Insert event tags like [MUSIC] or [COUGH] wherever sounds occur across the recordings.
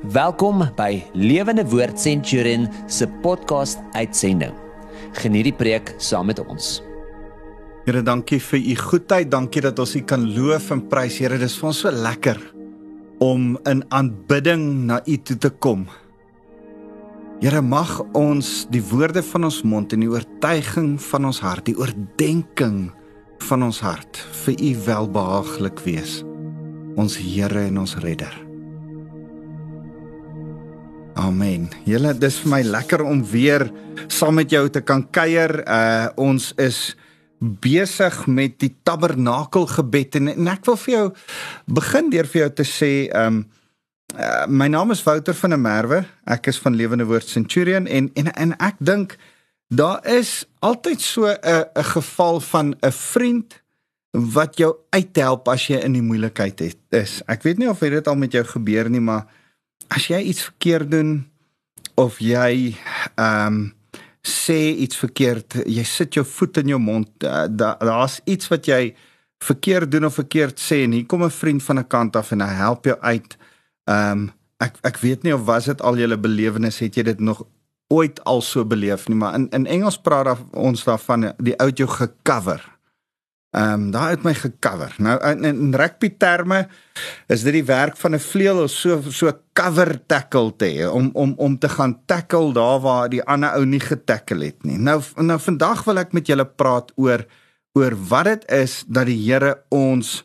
Welkom by Lewende Woord Centurion se podcast uitsending. Geniet die preek saam met ons. Here, dankie vir u goedheid. Dankie dat ons u kan loof en prys. Here, dis vir ons so lekker om in aanbidding na u toe te kom. Here, mag ons die woorde van ons mond en die oortuiging van ons hart, die oordeenking van ons hart vir u welbehaaglik wees. Ons Here en ons Redder. Amen. Julle, dis vir my lekker om weer saam met jou te kan kuier. Uh ons is besig met die tabernakelgebed en, en ek wil vir jou begin deur vir jou te sê, um uh, my naam is Wouter van der Merwe. Ek is van Lewende Woord Centurion en en en ek dink daar is altyd so 'n 'n geval van 'n vriend wat jou uithelp as jy in die moeilikheid het. Is ek weet nie of dit al met jou gebeur nie, maar as jy iets verkeerd doen of jy ehm um, sê iets verkeerd, jy sit jou voet in jou mond, uh, daar's da iets wat jy verkeerd doen of verkeerd sê en hier kom 'n vriend van 'n kant af en hy help jou uit. Ehm um, ek ek weet nie of was dit al julle belewenis het jy dit nog ooit al so beleef nie, maar in in Engels praat daar ons daarvan die ou jou gecover. Ehm um, daar het my gecover. Nou in, in rugby terme is dit die werk van 'n vleuel of so so cover tackle te hê om om om te gaan tackle daar waar die ander ou nie getackle het nie. Nou nou vandag wil ek met julle praat oor oor wat dit is dat die Here ons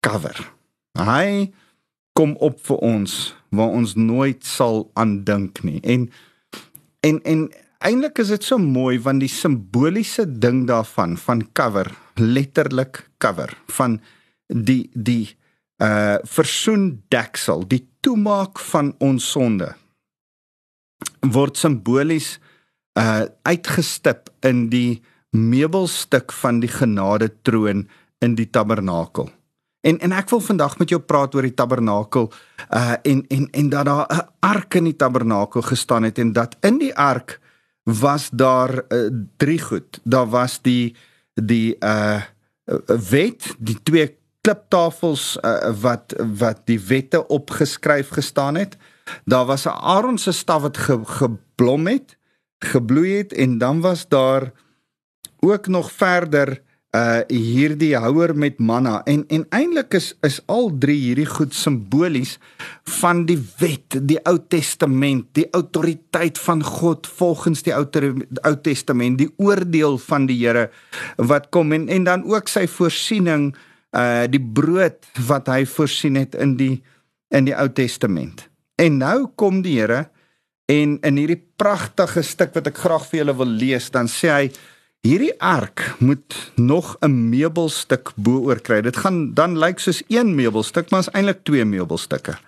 cover. Hy kom op vir ons waar ons nooit sal aandink nie. En en en eintlik is dit so mooi want die simboliese ding daarvan van cover letterlik cover van die die uh versoen deksel, die toemaak van ons sonde word simbolies uh uitgestip in die meubelstuk van die genade troon in die tabernakel. En en ek wil vandag met jou praat oor die tabernakel uh en en en dat daar 'n ark in die tabernakel gestaan het en dat in die ark was daar uh, drie goed. Daar was die die uh wet, die twee kliptafels uh, wat wat die wette opgeskryf gestaan het. Daar was 'n Aaron se staf wat ge, geblom het, gebloei het en dan was daar ook nog verder uh hierdie houer met manna en en eintlik is is al drie hierdie goed simbolies van die wet, die Ou Testament, die autoriteit van God volgens die Ou Ou Testament, die oordeel van die Here wat kom en en dan ook sy voorsiening uh die brood wat hy voorsien het in die in die Ou Testament. En nou kom die Here en in hierdie pragtige stuk wat ek graag vir julle wil lees, dan sê hy Hierdie ark moet nog 'n meubelstuk bo-oor kry. Dit gaan dan lyk soos een meubelstuk, maar is eintlik twee meubelstukke.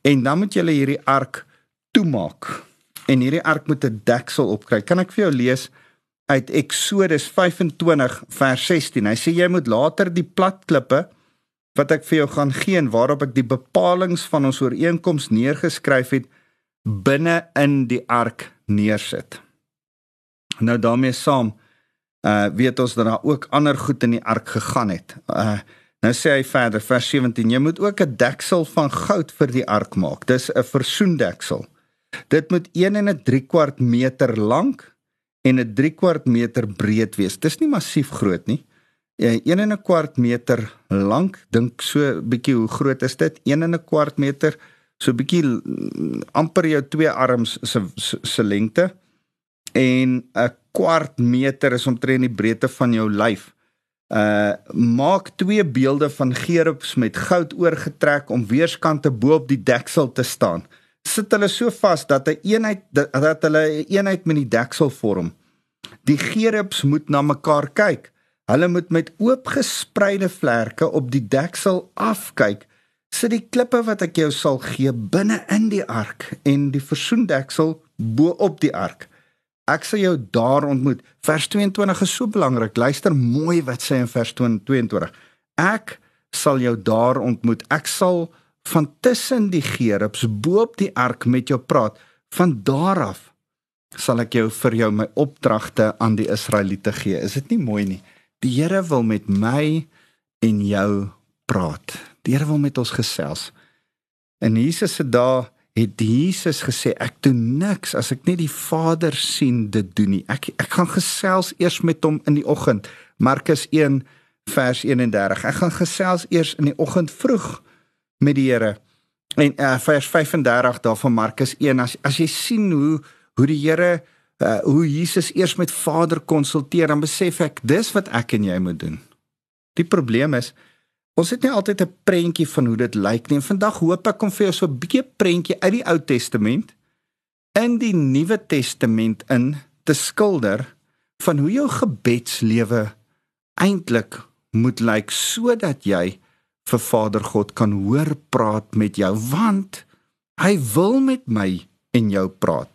En dan moet jy hierdie ark toemaak. En hierdie ark moet 'n deksel opkry. Kan ek vir jou lees uit Eksodus 25 vers 16. Hy sê jy moet later die platklippe wat ek vir jou gaan gee en waarop ek die bepalinge van ons ooreenkoms neergeskryf het binne in die ark neersit. Nou daarmee saam uh weet ons dat daar ook ander goed in die ark gegaan het. Uh nou sê hy verder vers 17 jy moet ook 'n deksel van goud vir die ark maak. Dis 'n versoendeksel. Dit moet 1 en 'n 3 kwart meter lank en 'n 3 kwart meter breed wees. Dis nie massief groot nie. 1 ja, en 'n kwart meter lank, dink so bietjie hoe groot is dit? 1 en 'n kwart meter, so bietjie amper jou twee arms se se lengte en 'n kwart meter is omtrent die breedte van jou lyf. Uh maak twee beelde van gerubs met goud oorgetrek om weerskante bo op die deksel te staan. Sit hulle so vas dat 'n eenheid dat hulle 'n eenheid met die deksel vorm. Die gerubs moet na mekaar kyk. Hulle moet met oopgespreide vlerke op die deksel afkyk. Sit die klippe wat ek jou sal gee binne in die ark en die versoendeksel bo op die ark. Ek sal jou daar ontmoet. Vers 22 is so belangrik. Luister mooi wat sê in vers 22. Ek sal jou daar ontmoet. Ek sal van tussen die gerubs bo op die ark met jou praat. Van daar af sal ek jou vir jou my opdragte aan die Israeliete gee. Is dit nie mooi nie? Die Here wil met my en jou praat. Die Here wil met ons gesels. En Jesus se dae het Jesus gesê ek doen niks as ek nie die Vader sien dit doen nie. Ek ek gaan gesels eers met hom in die oggend. Markus 1 vers 31. Ek gaan gesels eers in die oggend vroeg met die Here. En uh, vers 35 daarvan Markus 1 as as jy sien hoe hoe die Here uh, hoe Jesus eers met Vader konsulteer dan besef ek dis wat ek en jy moet doen. Die probleem is Ons het nie altyd 'n prentjie van hoe dit lyk nie. Vandag hoop ek om vir jou so 'n bietjie prentjie uit die Ou Testament in die Nuwe Testament in te skilder van hoe jou gebedslewe eintlik moet lyk sodat jy vir Vader God kan hoor praat met jou want hy wil met my en jou praat.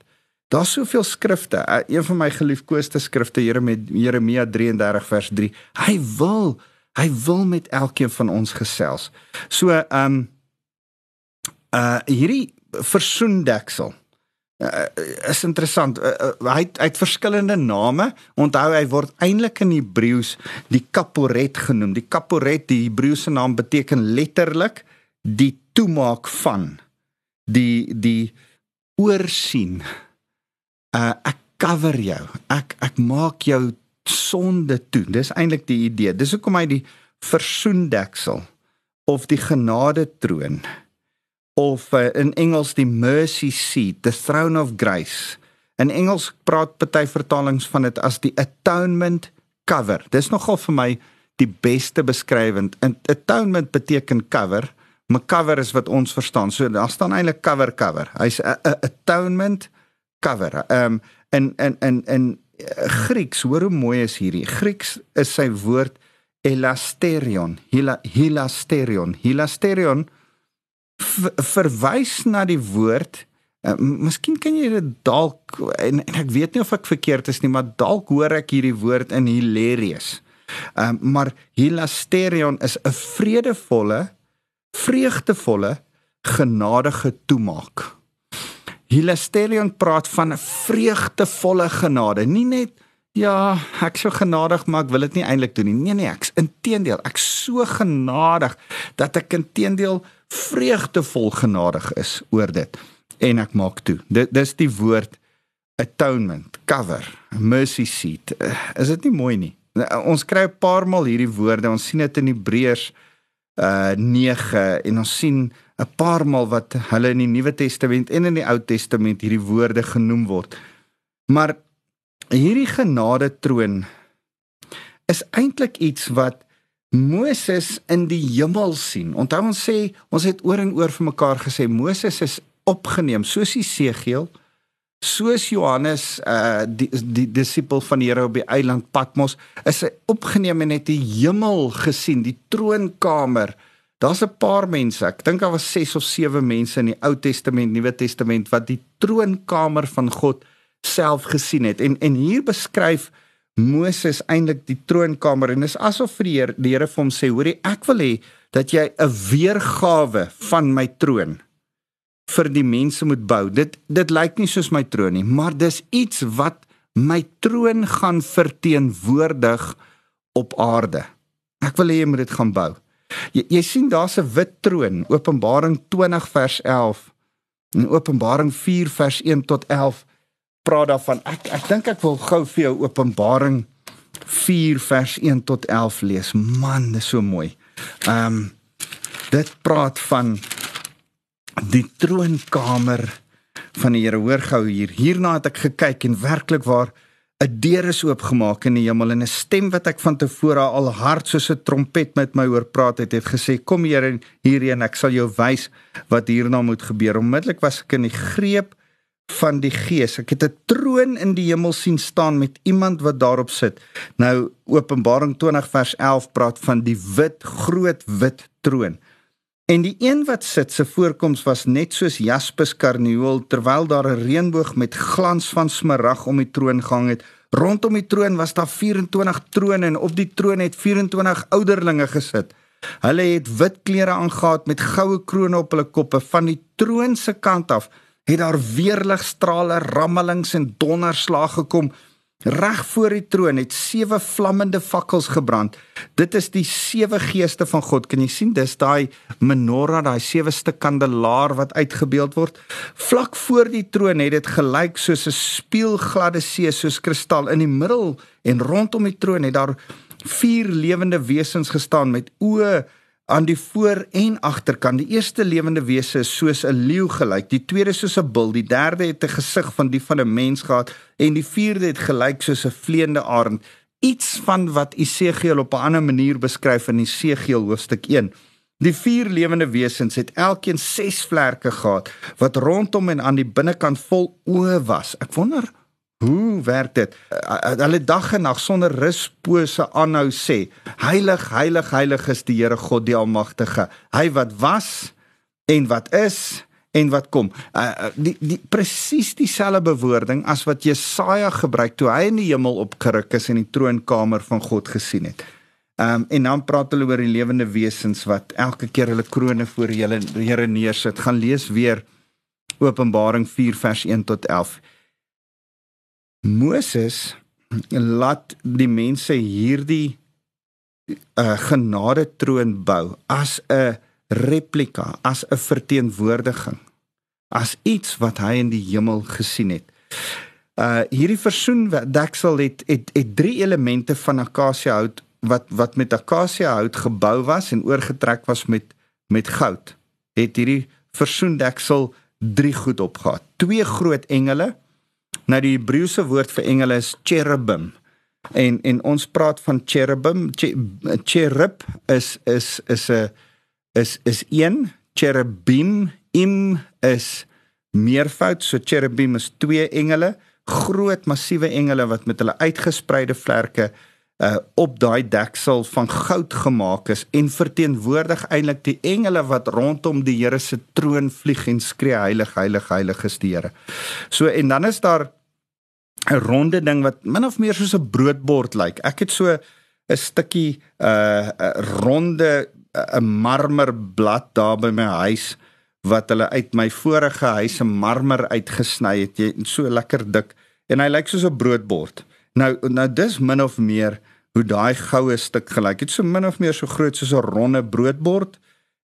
Daar's soveel skrifte. Een van my geliefkoeste skrifte Jeremia 33 vers 3. Hy wil Hy wil met elkeen van ons gesels. So ehm um, uh hierdie versoendeksel uh, is interessant. Uh, uh, hy het, hy het verskillende name. Onthou hy word eintlik in Hebreëus die kaporet genoem. Die kaporet, die Hebreëse naam beteken letterlik die toemaak van die die oorsien. Uh ek cover jou. Ek ek maak jou sonde toe. Dis eintlik die idee. Dis hoekom hy die versoendeksel of die genade troon of uh, in Engels die mercy seat, the throne of grace. In Engels praat party vertalings van dit as die atonement cover. Dis nogal vir my die beste beskrywend. Atonement beteken cover, maar cover is wat ons verstaan. So daar staan eintlik cover cover. Hy's 'n atonement cover. Ehm um, in in in in Grieks, hoor hoe mooi is hierdie. Grieks is sy woord elasterion, hila, hilasterion. Hilasterion verwys na die woord Uh, miskien kan jy dit dalk en, en ek weet nie of ek verkeerd is nie, maar dalk hoor ek hierdie woord in hilarious. Ehm uh, maar hilasterion is 'n vredevolle, vreugdevolle, genadige toemaak. Hilasterion praat van 'n vreugdevolle genade, nie net ja, ek so genadig maar ek wil dit nie eintlik doen nie. Nee nee, ek's inteendeel, ek's so genadig dat ek inteendeel vreugdevol genadig is oor dit en ek maak toe. Dit dis die woord atonement, cover, mercy seat. Is dit nie mooi nie? Ons kry 'n paar maal hierdie woorde. Ons sien dit in Hebreërs uh 9 en ons sien 'n paar maal wat hulle in die Nuwe Testament en in die Ou Testament hierdie woorde genoem word. Maar hierdie genade troon is eintlik iets wat Moses in die hemel sien. Onthou ons sê ons het oor en oor vir mekaar gesê Moses is opgeneem soos Jesegiel soos Johannes uh die die disipel van die Here op die eiland Patmos is hy opgeneem en het die hemel gesien, die troonkamer. Daar's 'n paar mense, ek dink daar was 6 of 7 mense in die Ou Testament, Nuwe Testament wat die troonkamer van God self gesien het. En en hier beskryf Moses eintlik die troonkamer en is asof vir die Here, die Here vir hom sê, hoorie, ek wil hê dat jy 'n weergawe van my troon vir die mense moet bou. Dit dit lyk nie soos my troon nie, maar dis iets wat my troon gaan verteenwoordig op aarde. Ek wil hê jy moet dit gaan bou. Jy, jy sien daar's 'n wit troon, Openbaring 20 vers 11 en Openbaring 4 vers 1 tot 11 praat daarvan. Ek ek dink ek wil gou vir jou Openbaring 4 vers 1 tot 11 lees. Man, dis so mooi. Ehm um, dit praat van die troonkamer van die Here. Hoor gou hier. Hierna het ek gekyk en werklik waar 'n deur is oopgemaak in die hemel en 'n stem wat ek van tevore al hard soos 'n trompet met my hoor praat het, het gesê: "Kom Here hierheen, ek sal jou wys wat hierna moet gebeur." Onmiddellik was ek in die greep van die Gees. Ek het 'n troon in die hemel sien staan met iemand wat daarop sit. Nou Openbaring 20 vers 11 praat van die wit, groot wit troon. En die een wat sit se voorkoms was net soos jaspis karnieul terwyl daar 'n reënboog met glans van smarag om die troon gehang het. Rondom die troon was daar 24 trone en op die troon het 24 ouderlinge gesit. Hulle het wit klere aangetree met goue krones op hulle koppe. Van die troon se kant af het daar weerligstrale, rammelings en donderslag gekom Reg voor die troon het sewe vlammende fakkels gebrand. Dit is die sewe geeste van God. Kan jy sien? Dis daai menorah, daai sewe stuk kandelaar wat uitgebeeld word. Vlak voor die troon het dit gelyk soos 'n spieelgladde see, soos kristal. In die middel en rondom die troon het daar vier lewende wesens gestaan met oë aan die voor en agterkant. Die eerste lewende wese is soos 'n leeu gelyk, die tweede soos 'n bul, die derde het 'n gesig van die van 'n mens gehad en die vierde het gelyk soos 'n vleiende arend. Iets van wat Esegiel op 'n ander manier beskryf in Esegiel hoofstuk 1. Die vier lewende wesens het elkeen 6 vlerke gehad wat rondom en aan die binnekant vol oë was. Ek wonder Hoe werk dit? Hulle dag en nag sonder ruspose aanhou sê: Heilig, heilig, heilig is die Here God die Almagtige. Hy wat was en wat is en wat kom. Uh, die die presies dieselfde bewoording as wat Jesaja gebruik toe hy in die hemel opgeruk is en die troonkamer van God gesien het. Ehm um, en dan praat hulle oor die lewende wesens wat elke keer hulle krones voor die Here neersit. Gaan lees weer Openbaring 4 vers 1 tot 11. Moses laat die mense hierdie uh, genade troon bou as 'n replika, as 'n verteenwoordiging, as iets wat hy in die hemel gesien het. Uh hierdie versoendeksel het, het het drie elemente van akasia hout wat wat met akasia hout gebou was en oorgetrek was met met goud. Het hierdie versoendeksel drie goed opgehad. Twee groot engele Nou die Hebreëse woord vir engele is cherubim. En en ons praat van cherubim, cherub is is is 'n is is een. Cherubim im is meervoud. So cherubim is twee engele. Groot massiewe engele wat met hulle uitgespreide vlerke uh op daai deksel van goud gemaak is en verteenwoordig eintlik die engele wat rondom die Here se troon vlieg en skree heilig heilig heilig is die Here. So en dan is daar 'n ronde ding wat min of meer soos 'n broodbord lyk. Ek het so 'n stukkie uh 'n ronde 'n marmerblad daar by my huis wat hulle uit my vorige huis se marmer uitgesny het. Jy so lekker dik en hy lyk soos 'n broodbord. Nou nou dis min of meer hoe daai goue stuk gelyk het. So min of meer so groot soos 'n ronde broodbord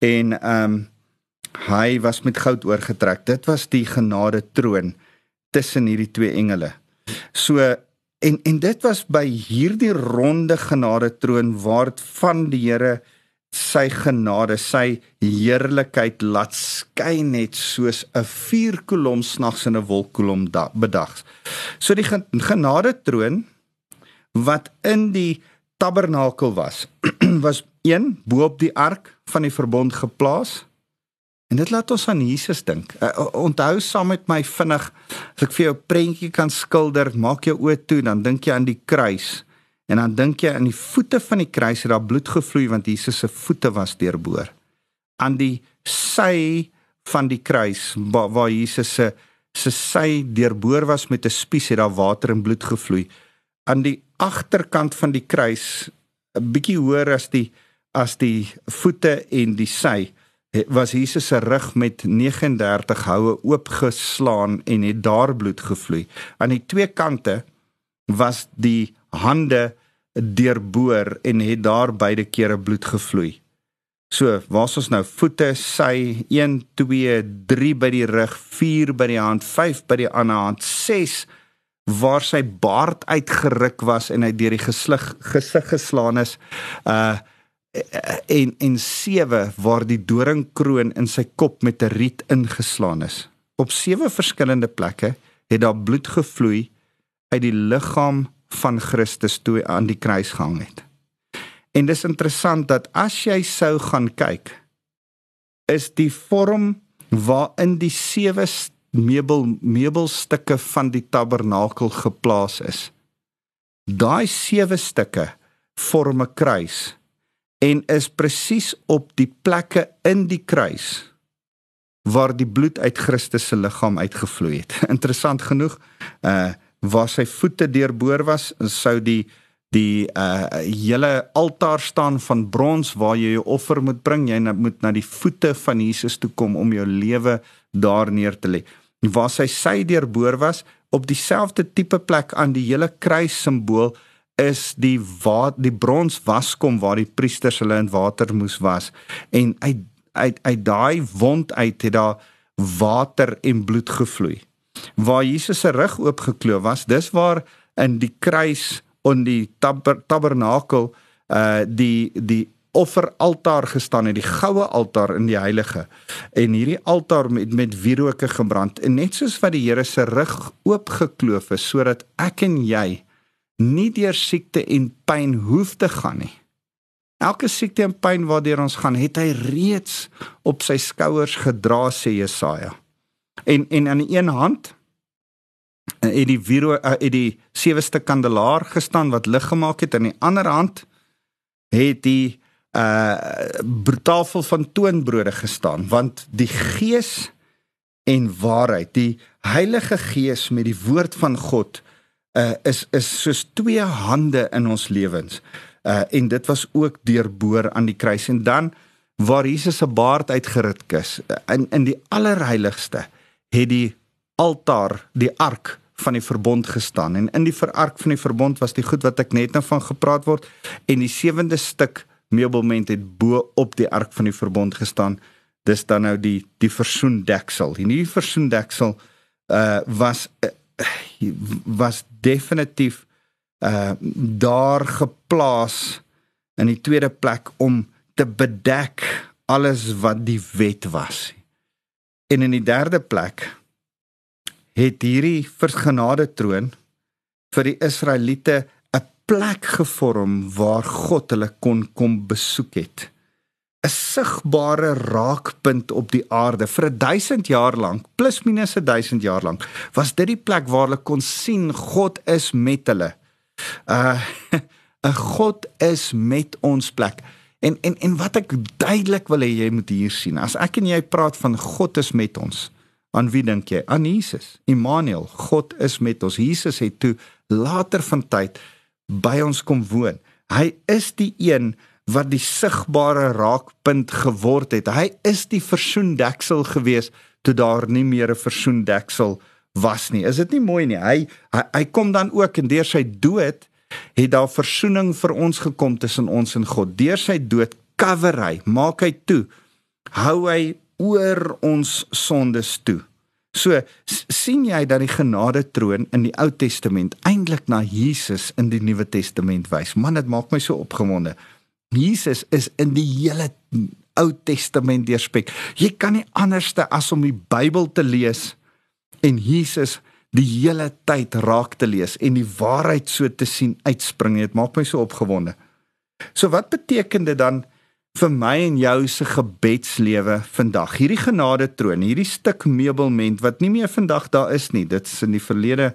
en ehm um, hy was met goud oorgetrek. Dit was die genade troon tussen hierdie twee engele. So en en dit was by hierdie ronde genade troon waar van die Here sy genade, sy heerlikheid laat skyn net soos 'n vuurkolom snags in 'n wolkkolom bedag. So die genade troon wat in die tabernakel was, [CLEARS THROAT] was een bo op die ark van die verbond geplaas. En dit laat ons aan Jesus dink. Uh, onthou saam met my vinnig as ek vir jou 'n prentjie kan skilder, maak jou oë toe, dan dink jy aan die kruis. En dan dink jy aan die voete van die kruis het daar bloed gevloei want Jesus se voete was deurboor. Aan die sy van die kruis waar, waar Jesus se se sy deurboor was met 'n spies het daar water en bloed gevloei. Aan die agterkant van die kruis 'n bietjie hoër as die as die voete en die sy was Jesus se rug met 39 houe oopgeslaan en het daar bloed gevloei. Aan die twee kante was die hande deurboor en het daar beide kere bloed gevloei. So, waar's ons nou? Voete, sy 1 2 3 by die rug, 4 by die hand, 5 by die ander hand, 6 waar sy baard uitgeruk was en hy deur die gesig gesig geslaan is. Uh en en sewe waar die doringkroon in sy kop met 'n riet ingeslaan is. Op sewe verskillende plekke het daar bloed gevloei uit die liggaam van Christus toe aan die kruis gehang het. En dis interessant dat as jy sou gaan kyk is die vorm waarin die sewe meubel meubelstukke van die tabernakel geplaas is. Daai sewe stukke vorm 'n kruis en is presies op die plekke in die kruis waar die bloed uit Christus se liggaam uitgevloei het. [LAUGHS] Interessant genoeg, uh waar sy voete deurboor was, sou die die uh hele altaar staan van brons waar jy jou offer moet bring. Jy moet na die voete van Jesus toe kom om jou lewe daar neer te lê. waar sy sy deurboor was op dieselfde tipe plek aan die hele kruis simbool is die wat die brons waskom waar die priesters hulle in water moes was en uit uit uit daai wond uit het daar water en bloed gevloei waar Jesus se rug oopgekloof was dis waar in die kruis on die taber, tabernakel uh die die offeraltaar gestaan het, die goue altaar in die heilige. En hierdie altaar met met wierooke gebrand en net soos wat die Here se rug oopgekloof is sodat ek en jy nie deur siekte en pyn hoef te gaan nie. Elke siekte en pyn waardeur ons gaan, het hy reeds op sy skouers gedra sê Jesaja. En en aan die een hand het die wiro het die seweste kandelaar gestaan wat lig gemaak het aan die ander hand het die uh tafel van toonbrode gestaan want die gees en waarheid die Heilige Gees met die woord van God uh is is soos twee hande in ons lewens. Uh en dit was ook deurboor aan die kruis. En dan waar Jesus se baard uitgerit is in in die allerheiligste het die altaar die ark van die verbond gestaan. En in die verark van die verbond was die goed wat ek net nou van gepraat word. En die sewende stuk meubelment het bo op die ark van die verbond gestaan. Dis dan nou die die versoendeksel. En hierdie versoendeksel uh was uh, was definitief uh daar geplaas in die tweede plek om te bedek alles wat die wet was. En in die derde plek het hierdie vergenade troon vir die Israeliete plek gevorm waar God hulle kon kom besoek het. 'n sigbare raakpunt op die aarde vir 1000 jaar lank, plus minus 1000 jaar lank, was dit die plek waar hulle kon sien God is met hulle. Uh [LAUGHS] 'n God is met ons plek. En en en wat ek duidelik wil hê jy moet hier sien, as ek en jy praat van God is met ons, aan wie dink jy? Aan Jesus, Immanuel. God is met ons. Jesus het toe later van tyd by ons kom woon. Hy is die een wat die sigbare raakpunt geword het. Hy is die versoendeksel gewees toe daar nie meer 'n versoendeksel was nie. Is dit nie mooi nie? Hy, hy hy kom dan ook en deur sy dood het daar versoening vir ons gekom tussen ons en God. Deur sy dood cover hy, maak hy toe. Hou hy oor ons sondes toe. So sien jy dat die genade troon in die Ou Testament eintlik na Jesus in die Nuwe Testament wys. Man, dit maak my so opgewonde. Jesus is in die hele Ou Testament deurspek. Jy kan nie anderste as om die Bybel te lees en Jesus die hele tyd raak te lees en die waarheid so te sien uitspring. Dit maak my so opgewonde. So wat beteken dit dan vir my en jou se gebedslewe vandag. Hierdie genade troon, hierdie stuk meubelment wat nie meer vandag daar is nie. Dit's in die verlede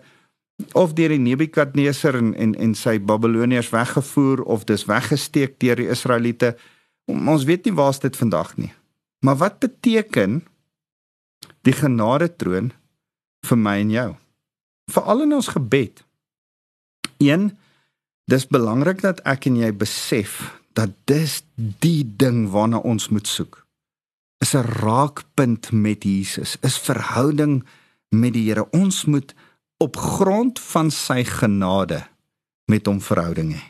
of deur die Nebukadneser en en en sy Babiloniërs weggevoer of dis weggesteek deur die Israeliete. Ons weet nie waar's dit vandag nie. Maar wat beteken die genade troon vir my en jou? Veral in ons gebed. 1 Dis belangrik dat ek en jy besef dat dis die ding waarna ons moet soek. Is 'n raakpunt met Jesus, is verhouding met die Here. Ons moet op grond van sy genade met hom verhouding hê.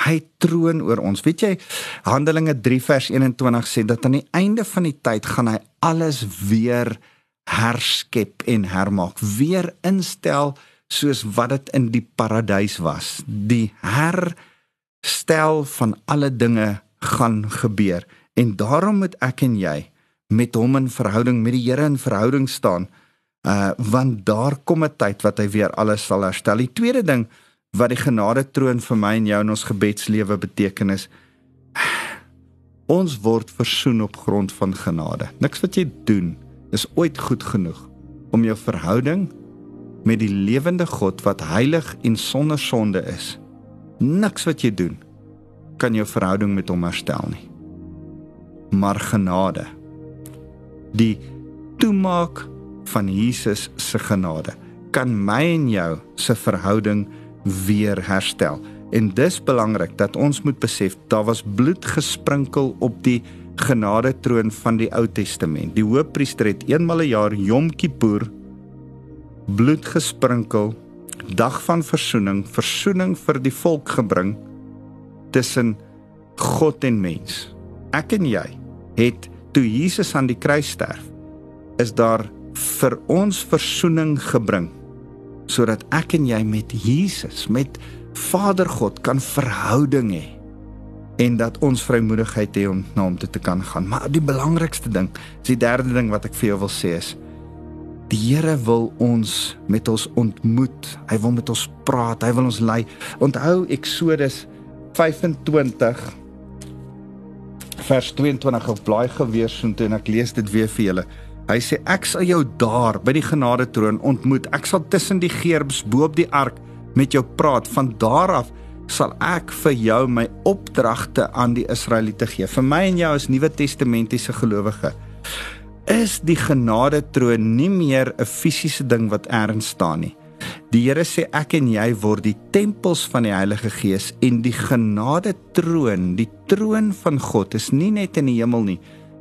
Hy troon oor ons. Weet jy, Handelinge 3 vers 21 sê dat aan die einde van die tyd gaan hy alles weer herskep en hermaak, weer instel soos wat dit in die paradys was. Die her stel van alle dinge gaan gebeur en daarom moet ek en jy met hom in verhouding met die Here in verhouding staan uh want daar kom 'n tyd wat hy weer alles sal herstel. Die tweede ding wat die genade troon vir my en jou in ons gebedslewe beteken is ons word versoen op grond van genade. Niks wat jy doen is ooit goed genoeg om jou verhouding met die lewende God wat heilig en sonder sonde is Niks wat jy doen kan jou verhouding met hom herstel nie. Maar genade. Die toemaak van Jesus se genade kan my en jou se verhouding weer herstel. En dis belangrik dat ons moet besef daar was bloed gesprinkel op die genade troon van die Ou Testament. Die Hoëpriester het eenmal 'n jaar Yom Kippur bloed gesprinkel, dag van versoening, versoening vir die volk gebring tussen God en mens. Ek en jy het toe Jesus aan die kruis sterf, is daar vir ons versoening gebring sodat ek en jy met Jesus, met Vader God kan verhouding hê en dat ons vrymoedigheid het om na hom toe te kan gaan. Maar die belangrikste ding, die derde ding wat ek vir jou wil sê is die Here wil ons met ons ontmoet. Hy wil met ons praat. Hy wil ons lei. Onthou Eksodus 25 vers 22 op blaai gewees toe en ek lees dit weer vir julle. Hy sê ek sal jou daar by die genade troon ontmoet. Ek sal tussen die geerbs bo op die ark met jou praat. Van daar af sal ek vir jou my opdragte aan die Israeliete gee. Vir my en jou as Nuwe Testamentiese gelowige is die genade troon nie meer 'n fisiese ding wat eers staan nie. Die Here sê ek en jy word die tempels van die Heilige Gees en die genade troon, die troon van God is nie net in die hemel nie,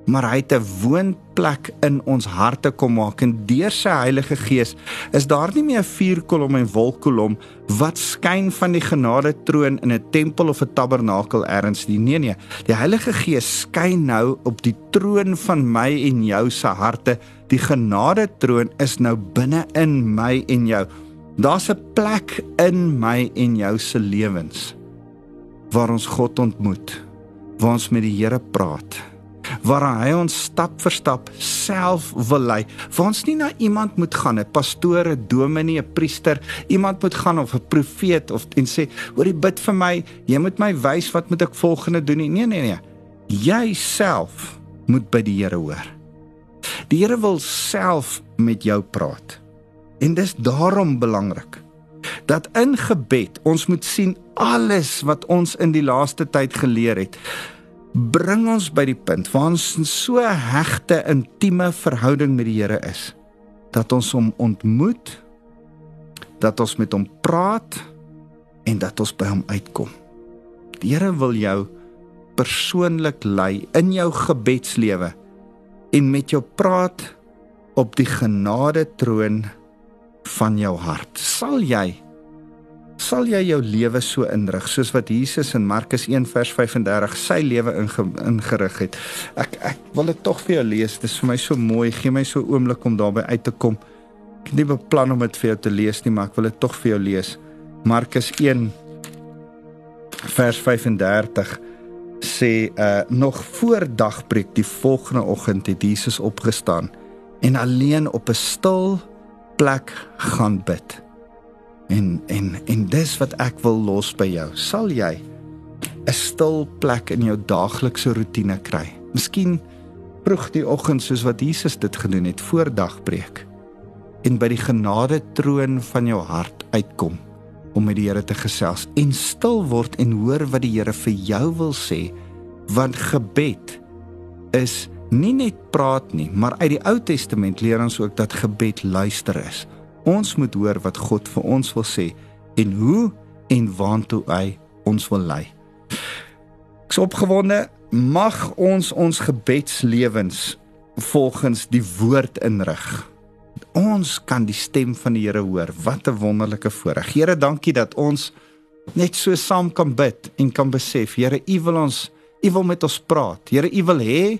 maar hy het 'n woonplek in ons harte kom maak en deur sy Heilige Gees is daar nie meer 'n vuurkolom en wolkkolom wat skyn van die genade troon in 'n tempel of 'n tabernakel ergens nie. Nee nee. Die Heilige Gees skyn nou op die troon van my en jou se harte. Die genade troon is nou binne in my en jou. Daar's 'n plek in my en jou se lewens waar ons God ontmoet waar ons met die Here praat waar hy ons stap vir stap self wil lei. Waar ons nie na iemand moet gaan, 'n pastoor, 'n dominee, 'n priester, iemand moet gaan of 'n profeet of en sê, "Hoorie, bid vir my, jy moet my wys wat moet ek volgende doen nie." Nee, nee, nee. Jy self moet by die Here hoor. Die Here wil self met jou praat. En dis daarom belangrik dat in gebed ons moet sien alles wat ons in die laaste tyd geleer het bring ons by die punt waar ons in so hegte, intieme verhouding met die Here is dat ons hom ontmoet, dat ons met hom praat en dat ons by hom uitkom. Die Here wil jou persoonlik lei in jou gebedslewe en met jou praat op die genade troon van jou hart. Sal jy sal jy jou lewe so inrig soos wat Jesus in Markus 1 vers 35 sy lewe ingerig het. Ek ek wil dit tog vir jou lees. Dit is vir my so mooi. Gee my so 'n oomblik om daarby uit te kom. Ek het nie beplan om dit vir jou te lees nie, maar ek wil dit tog vir jou lees. Markus 1 vers 35 sê uh nog voor dagbreek die volgende oggend het Jesus opgestaan en alleen op 'n stil plek gaan bid. En en en dis wat ek wil los by jou. Sal jy 'n stil plek in jou daaglikse rotine kry? Miskien vroeg die oggend soos wat Jesus dit gedoen het voor dagbreek en by die genade troon van jou hart uitkom om met die Here te gesels en stil word en hoor wat die Here vir jou wil sê want gebed is nie net praat nie maar uit die Ou Testament leer ons ook dat gebed luister is Ons moet hoor wat God vir ons wil sê en hoe en waantoe hy ons wil lei. Ek's opgewonde, mag ons ons gebedslewens volgens die woord inrig. Ons kan die stem van die Here hoor. Wat 'n wonderlike voorreg. Here, dankie dat ons net so saam kan bid en kan besef, Here, U wil ons, U wil met ons praat. Here, U wil hê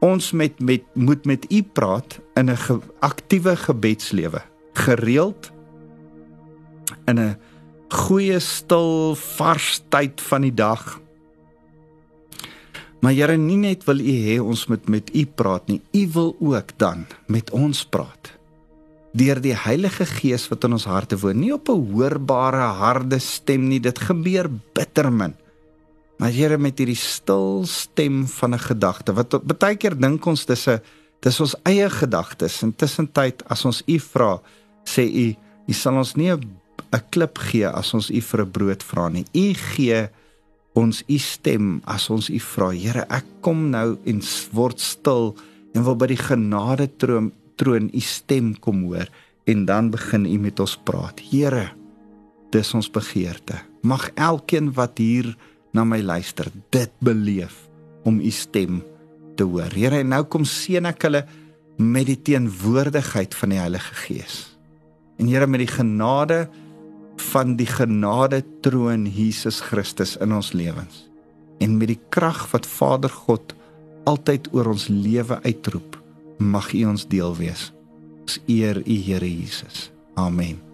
ons met met moet met U praat in 'n ge, aktiewe gebedslewe gereeld in 'n goeie stil vars tyd van die dag. Maar Here, nie net wil U hê ons moet met U praat nie, U wil ook dan met ons praat. Deur die Heilige Gees wat in ons harte woon, nie op 'n hoorbare harde stem nie, dit gebeur bitter min. Maar Here met hierdie stil stem van 'n gedagte wat baie keer dink ons dis 'n dis ons eie gedagtes en tussentyd as ons U vra, sê u u sal ons nie 'n klip gee as ons u vir 'n brood vra nie. U gee ons u stem as ons u vra. Here, ek kom nou en word stil en wil by die genade troon troon u stem kom hoor en dan begin u met ons praat. Here, dis ons begeerte. Mag elkeen wat hier na my luister, dit beleef om u stem te hoor. Here, en nou kom seën ek hulle met die teenwoordigheid van die Heilige Gees En Here met die genade van die genade troon Jesus Christus in ons lewens en met die krag wat Vader God altyd oor ons lewe uitroep mag U ons deel wees. Ons eer U Here Jesus. Amen.